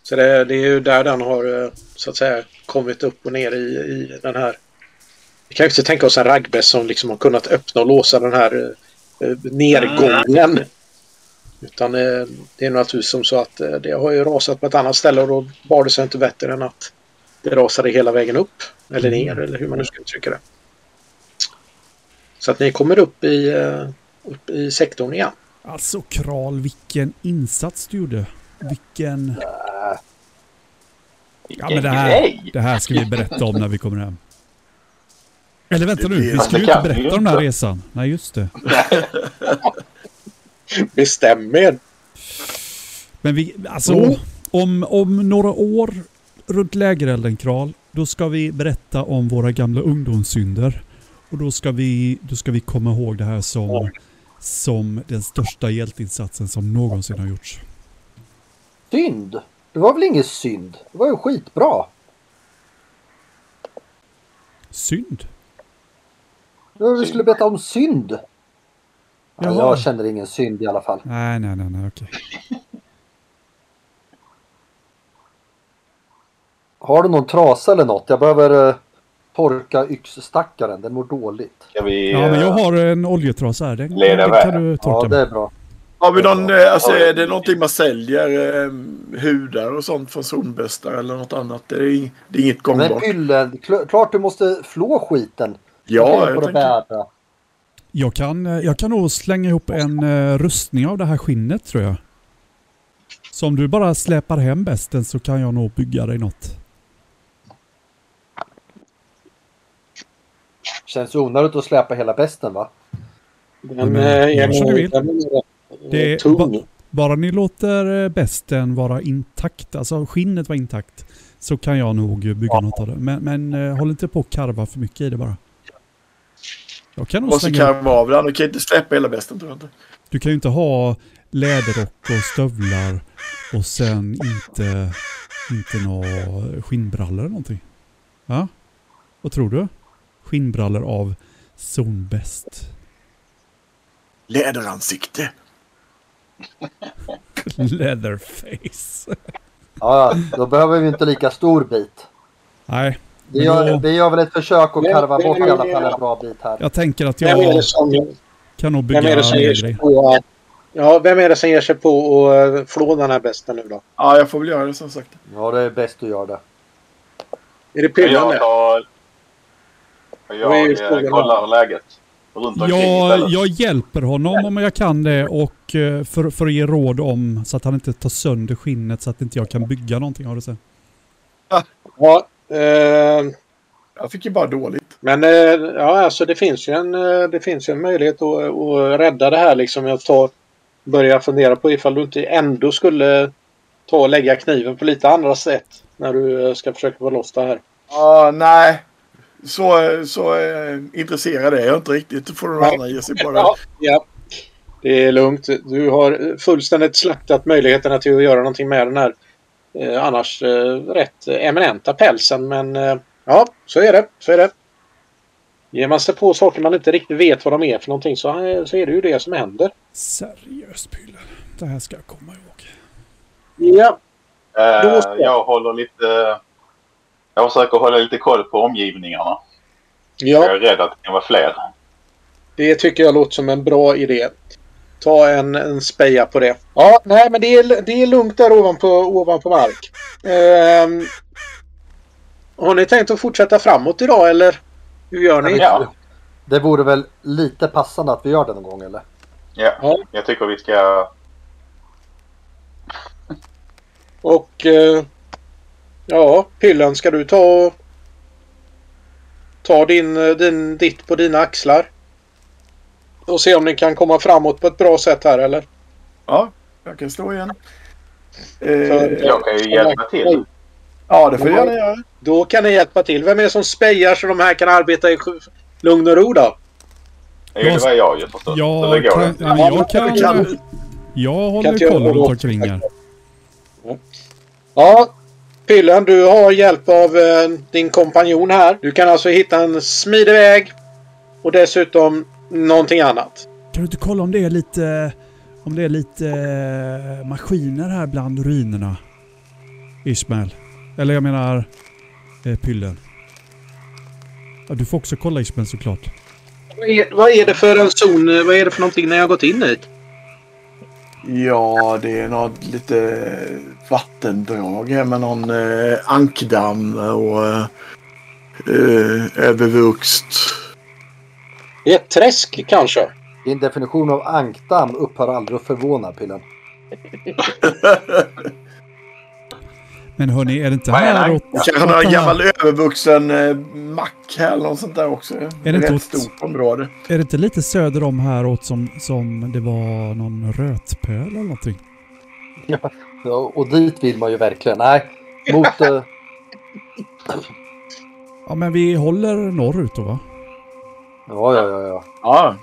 Så det, det är ju där den har så att säga kommit upp och ner i, i den här. Vi kan ju inte tänka oss en raggbäst som liksom har kunnat öppna och låsa den här eh, nedgången. Utan eh, det är naturligtvis som så att eh, det har ju rasat på ett annat ställe och då bar det sig inte bättre än att det rasade hela vägen upp. Eller ner eller hur man nu ska uttrycka det. Så att ni kommer upp i, upp i sektorn igen.
Alltså Kral, vilken insats du gjorde. Vilken... Ja, men det här, det här ska vi berätta om när vi kommer hem. Eller vänta nu, vi skulle ju inte berätta om den här resan. Nej, just det.
Bestäm er!
Men vi, alltså,
Mm.
om, om några år runt lägerelden Kral, då ska vi berätta om våra gamla ungdomssynder. Och då ska vi, då ska vi komma ihåg det här som, som den största hjälteinsatsen som någonsin har gjorts.
synd? Det var väl ingen synd? Det var ju skitbra.
Synd.
Det Vi skulle berätta om synd. Ja, jag känner ingen synd i alla fall.
Nej, nej, nej, nej, okej.
Har du någon trasa eller något? Jag behöver eh, torka yxstackaren. Den mår dåligt.
Ska vi...
Ja, men jag
eh,
har en oljetrasa här. Den,
Leda
den kan du
Ja,
torka
det
med.
är bra.
Har vi någon, eh, alltså är det någonting man säljer? Eh, hudar och sånt från zonbästar eller något annat? Det är, ing- det är inget
Men
gångbart.
Pyllen, kl- klart du måste flå skiten.
Ja, jag
det
tänker.
Jag kan, eh, jag kan nog slänga ihop en uh, rustning av det här skinnet tror jag. Så om du bara släpar hem besten så kan jag nog bygga dig något.
Känns onödigt att släpa hela besten va?
Den
men,
eh, är
gör som du
nog
Det är ba- Bara ni låter besten vara intakt, alltså skinnet vara intakt, så kan jag nog bygga något av det. Men, men håll inte på att karva för mycket i det bara. Jag kan nog slänga upp.
karva av den. Du kan inte släppa hela västen tror jag inte.
Du kan ju inte ha läderrock och stövlar och sen inte, inte några skinnbrallor eller någonting. Ja? Vad tror du? Skinnbrallor av Zonbest.
Läderansikte.
Leatherface.
Ja, då behöver vi inte lika stor bit.
Nej,
Vi gör,
då-
vi gör väl ett försök att karva
men-
bort i alla fall en bra bit här.
jag tänker att jag
som,
kan nog bygga
vem är det som ger sig på. Ja, vem är det som ger sig på att eh, flå den här besten nu då?
Ja, jag får väl göra det som sagt.
Ja, det är bäst du gör det.
Är det Pyllan
Jag tar... Jag
frågan
eh, kollar läget
Jag, jag hjälper honom om jag kan det och eh, för, för att ge råd om så att han inte tar sönder skinnet så att inte jag kan bygga någonting av det sen.
Ja, eh,
Jag fick ju bara dåligt.
men eh, ja, alltså det finns ju en, eh, det finns en möjlighet att, att rädda det här liksom. Jag tar, börjar fundera på ifall du inte ändå skulle ta och lägga kniven på lite andra sätt när du ska försöka få loss det här.
Ja, nej. Så, så eh, intresserad är jag inte riktigt. Då får
Nej.
annan ge sig på det.
Ja, ja. Det är lugnt. Du har fullständigt slaktat möjligheterna till att göra någonting med den här annars eh, rätt eminenta pälsen. Men eh, ja, så är det. Så är det. Ger man sig på saker man inte riktigt vet vad de är för någonting så, eh, så är det ju det som händer.
Seriöst Pylle. Det här ska jag komma ihåg.
Ja,
Eh,
så.
jag håller lite... Jag försöker hålla lite koll på omgivningarna.
ja
Jag är rädd att det kan vara fler.
det tycker jag låter som en bra idé. Ta en, en speja på det. Ja, nej men det är, det är lugnt där ovanpå, ovanpå mark. Ehm, har ni tänkt att fortsätta framåt idag eller hur gör ni?
Ja.
Det vore väl lite passande att vi gör det någon gång eller?
Ja,
Ja.
jag tycker vi ska...
Och eh, ja, Pyllen ska du ta och ta din, eh, din, ditt på dina axlar? Och se om ni kan komma framåt på ett bra sätt här eller?
Ja, jag kan stå igen. Eh,
Jag kan ju hjälpa till.
ja, det får jag gärna göra.
Då kan ni hjälpa till. Vem är det som spejar så de här kan arbeta i lugn och ro då?
Det är ju vad jag gör förstås. Det
Jag kan, ja, jag kan,
Kan,
jag
Kan
håller
jag
koll runt omkring här.
Ja, Pyllen du har hjälp av eh, din kompanjon här. Du kan alltså hitta en smidig väg och dessutom någonting annat.
Kan du inte kolla om det är lite, om det är lite eh, maskiner här bland ruinerna? Ismael. Eller jag menar eh, Pyllen. Ja, du får också kolla Ismael såklart.
Vad är, vad är det för en zon? eh, Vad är det för någonting ni har gått in i?
Ja, det är något lite vattendrag här med någon eh, ankdamm och eh, eh, övervuxt.
Det är ett träsk kanske?
Din definition av ankdamm upphör aldrig att förvåna Pillen.
Men hörni, är det inte
är
här
det?
åt...
Kanske en gammal övervuxen eh, mack här eller något sånt där också.
det inte åt-
stort område.
Är det inte lite söder om här åt som, som det var någon rötpöl eller någonting?
Ja, och dit vill man ju verkligen. Nej, mot... Eh,
Ja, men vi håller norrut då va?
Ja, ja, ja, ja.
Ja,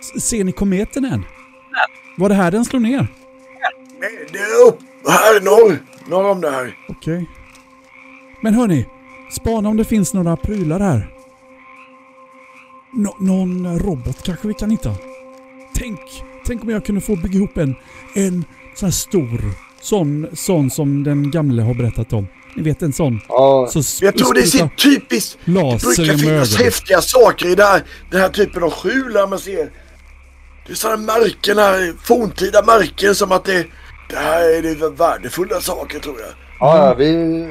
S- Ser ni kometen än? Var det här den slår ner?
Nej, det är upp här norr. Norr om det här.
Okej. Men hörni, spana om det finns några prylar här. Nå- någon robot kanske vi kan hitta? Tänk, tänk om jag kunde få bygga ihop en, en sån här stor, sån, sån som den gamle har berättat om. Ni vet en sån.
ja
Så
Jag tror det är så typiskt. Det brukar finnas häftiga saker i det här, den här typen av skjular man ser. Det är sådana märken här, forntida märken som att det, det här är det värdefulla saker tror jag.
ja, ja vi,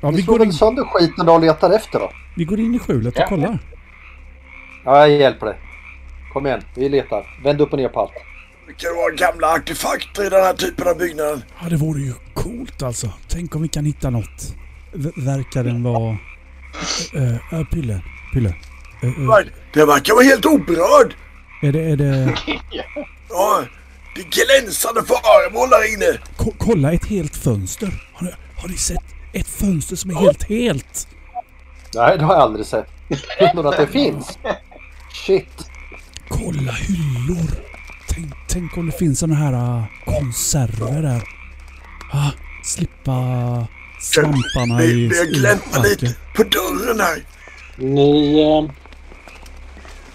Ja,
vi
vi,
slår
går
väl
in,
sönder skiten då och letar efter då.
vi går in i skjulet och
Ja.
kollar.
Ja, jag hjälper dig. Kom igen, vi letar. Vänd upp och ner på allt.
Det kan vara gamla artefakter i den här typen av byggnaden.
Ja, det vore ju coolt alltså. Tänk om vi kan hitta något. V- verkar den vara... Uh, Pylle. Pylle. Eh, eh,
Men Det verkar vara helt oberörd.
är det... Är det
Ja, det är glänsande föremål där inne.
ko- kolla ett helt fönster. Har ni, har ni sett ett fönster som är helt helt?
Nej, det har jag aldrig sett. Men att det finns. Shit.
Kolla hyllor! Tänk, tänk om det finns såna här äh, konserver där. Ah, slippa svamparna i
har gläntat
marken.
lite på dörren här.
Ni... Eh,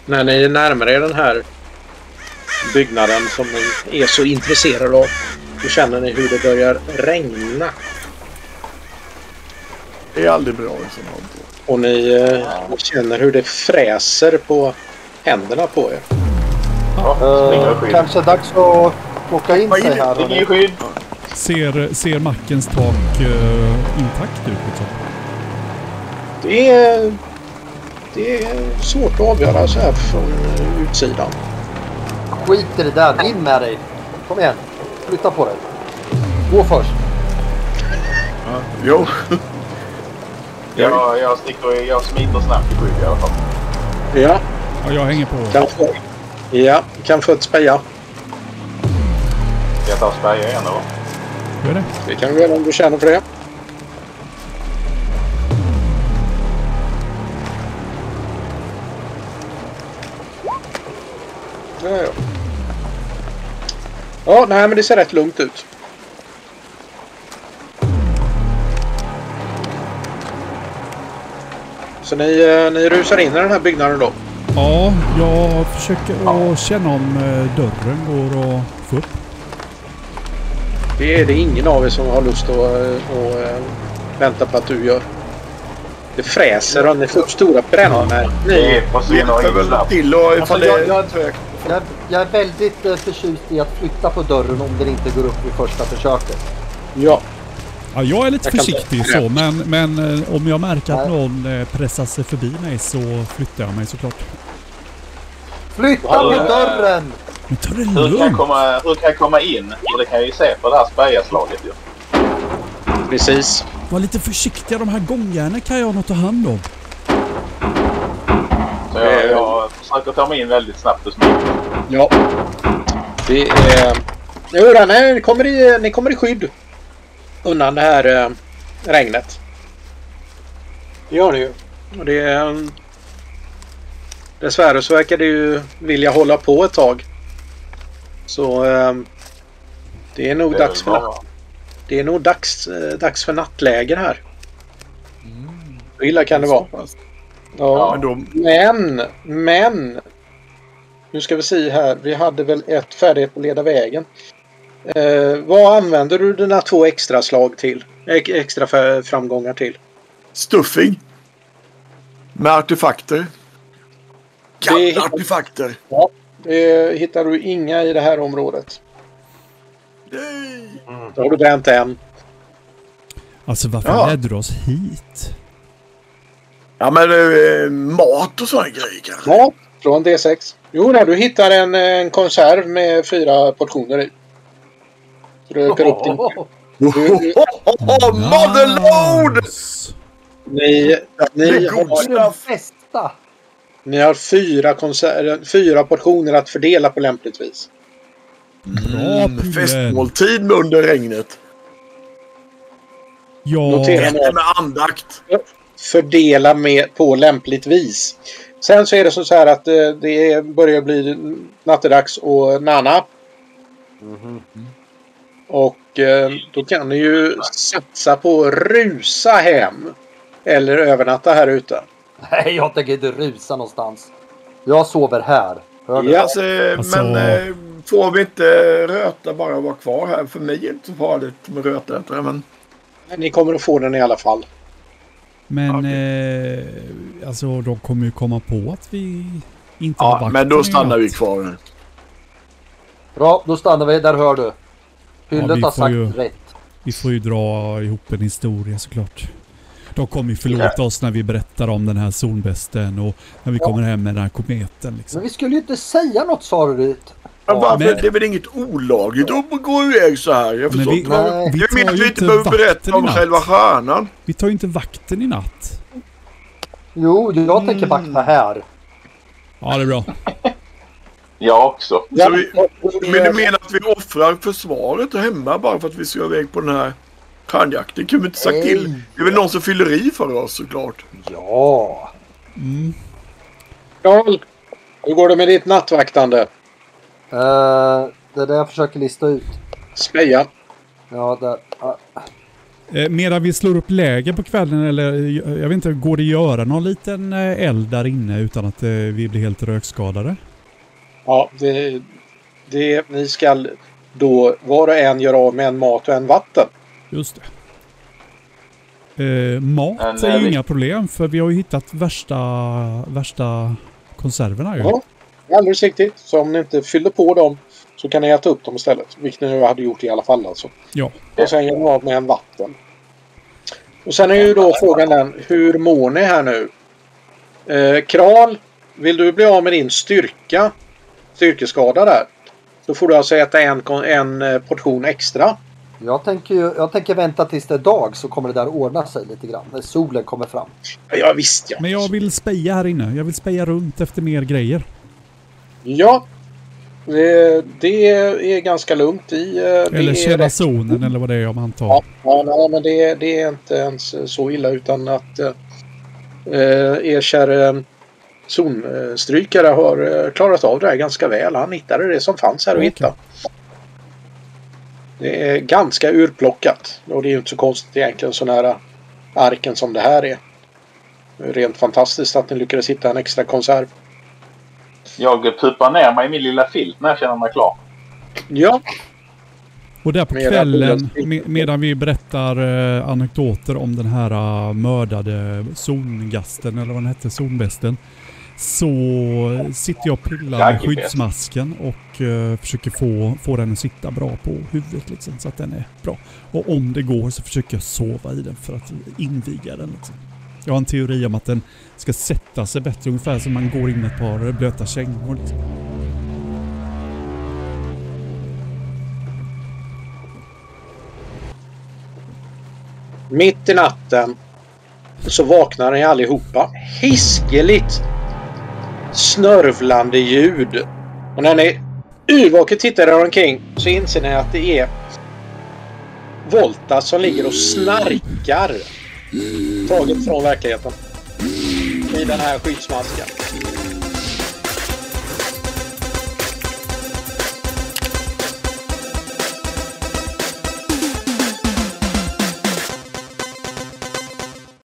när ni närmar er den här byggnaden som ni är så intresserade av. Då känner ni hur det börjar regna.
Det är aldrig bra i sådana här
Och ni, eh, ni känner hur det fräser på händerna på er.
Springer
Uh, kanske dags att plocka in sig
är det?
här.
Springer i
hörni.
skydd.
Ser, ser mackens tak eh, intakt ut liksom?
Det är, det är svårt att avgöra så här från eh, utsidan.
Skit i det där. In med dig. Kom igen. Flytta på dig. Gå först.
Jo,
Jag, jag, sticker, jag smiter snabbt i skydd i alla fall.
Ja,
Ja, jag hänger på.
kan få, ja, kan få ett speja.
Ska jag ta speja igen eller?
Gör det?
Det kan du göra om du känner för det. Ja, ja. Ja, nej men det ser rätt lugnt ut. Så ni, eh, ni rusar in i den här byggnaden då?
Ja, jag försöker att känna om eh, dörren går att få upp.
Det är det ingen av er som har lust att, eh, att eh, vänta på att du gör. Det fräser och ni får upp stora brännmärken.
Är
till och ifall
Alltså,
det är
jag-
trögt.
Jag, jag är väldigt eh, förtjust i att flytta på dörren om den inte går upp vid första försöket.
ja,
Ja, jag är lite
Jag
försiktig så, men, men eh, om jag märker att
Nej.
någon eh, pressar sig förbi mig så flyttar jag mig såklart.
Flytta på dörren!
Men ta det
Hur kan, jag
lugnt!
komma, hur kan jag komma in? För det kan jag ju se på det här spejaslaget ju.
precis.
Var lite försiktiga, de här gångjärnen kan jag nog ta hand om.
Så jag,
Eh.
jag försöker ta mig in väldigt snabbt och smidigt.
Ja. Det är... Jo, då, nej, ni, kommer i, ni kommer i skydd. Undan det här eh, regnet. Det gör ni ju. Och det är... Dessvärre så verkar det ju vilja hålla på ett tag. Så... Eh, det är nog
Det är
dags för, natt, det är nog dags, eh, dags för nattläger här. Så illa kan det vara.
Så pass.
Ja.
Men då,
Men, men. Nu ska vi se här. Vi hade väl ett färdighet att leda vägen. Eh, vad använder du dina två extra slag till? Ex- Extra framgångar till?
stuffing. Med artefakter.
Det
Gamla
hittar-
artefakter.
Det hittar du inga i det här området.
Nej.
Då har du bränt en.
Alltså varför
Ja.
ledde du oss hit?
Ja men eh, mat och sådana grejer kanske.
Ja, från D6. Jo, då, du hittar en, en konserv med fyra portioner i. Så du ökar upp din...
Motherload!
Nice.
Ni, ni,
Det är god
har,
Det är det bästa!
Ni har fyra, konser- fyra portioner att fördela på lämpligt vis.
Bra
Mm, festmåltid med under regnet.
Ja,
Notera.
Äter med andakt.
fördela med på lämpligt vis. Sen så är det så här att eh, det börjar bli nattedags och Nana. Och eh, då kan ni ju satsa på att rusa hem. Eller övernatta här ute.
Nej, jag tänker inte rusa någonstans. Jag sover här. Hör du?
Ja.
Alltså, eh,
Alltså-
Men eh, får vi inte röta bara vara kvar här? För mig är det inte så farligt med rötätare. Men
Ni kommer att få den i alla fall.
men eh, alltså de kommer ju komma på att vi inte har
ja, men då stannar vi kvar här.
Bra, då stannar vi. Där hör du. Hyllet
vi
har sagt
ju-
rätt.
Vi får ju dra ihop en historia såklart. De kommer ju förlåta oss när vi berättar om den här solbesten och när vi kommer hem med den här kometen. Liksom.
Men vi skulle ju inte säga något sa du.
Men
Ja,
varför?
men-
Det är väl inget olagligt att gå iväg så här? Jag
Men
förstår
vi,
inte.
vi
att
ju
vi
inte
behöver berätta om själva stjärnan.
Vi tar ju inte vakten i natt.
Jo, jag tänker vakta här.
Ja, det är bra.
Jag också.
Så vi, men du menar att vi offrar försvaret hemma bara för att vi ska iväg på den här Törnjakt, det kunde vi inte sagt till. Det är väl någon som fyller i för oss såklart.
Ja.
Mm.
Karl, hur går det med ditt nattvaktande?
Eh, det är det jag försöker lista ut.
Speja.
Ja, där.
Eh, medan vi slår upp läger på kvällen eller eh, jag vet inte, går det att göra någon liten eld där inne utan att vi blir helt rökskadade?
Ja, det, det, ni ska då var och en göra av med en mat och en vatten.
Just det. Eh, mat
Men,
är
eh,
ju
vi-
inga problem för vi har ju hittat värsta, värsta konserverna ju.
Ja, alldeles riktigt. Så om ni inte fyllde på dem så kan ni äta upp dem istället. Vilket ni hade gjort i alla fall alltså.
Ja.
Och sen gör ni av med en vatten. Och sen är ju då frågan den, hur mår ni här nu? Eh, Kral, vill du bli av med din styrka? Styrkeskada där. Då får du alltså äta en, en eh, portion extra.
Jag tänker, ju, jag tänker vänta tills det är dag så kommer det där ordna sig lite grann. När solen kommer fram.
Ja visst ja.
Men jag vill speja här inne. Jag vill speja runt efter mer grejer.
Ja. Det, det är ganska lugnt i... eh,
Eller känna
rätt-
zonen eller vad det är om man
Ja,
tar.
ja nej, men det, det är inte ens så illa utan att eh, er kära eh, zonstrykare har eh, klarat av det här ganska väl. Han hittade det som fanns här att
Okej.
hitta. Det är ganska urplockat. Och det är ju inte så konstigt egentligen så nära arken som det här är. Det är Rent fantastiskt att ni lyckades hitta en extra konserv.
Jag pupar ner mig i min lilla filt när jag känner mig klar.
Ja,
Och där på
Mera
kvällen, med, medan vi berättar eh, anekdoter om den här eh, mördade zongasten, eller vad den hette, zonbesten. Så sitter jag och pillar med skyddsmasken och eh, försöker få, få den att sitta bra på huvudet liksom, så att den är bra. Och om det går så försöker jag sova i den för att inviga den. Liksom. Jag har en teori om att den ska sätta sig bättre, ungefär som man går in med ett par blöta kängor. Liksom.
Mitt i natten så vaknar ni allihopa. Hiskeligt snörvlande ljud. Och när ni yrvaket tittar er omkring så inser ni att det är Volta som ligger och snarkar. Taget från verkligheten. I den här skyddsmasken.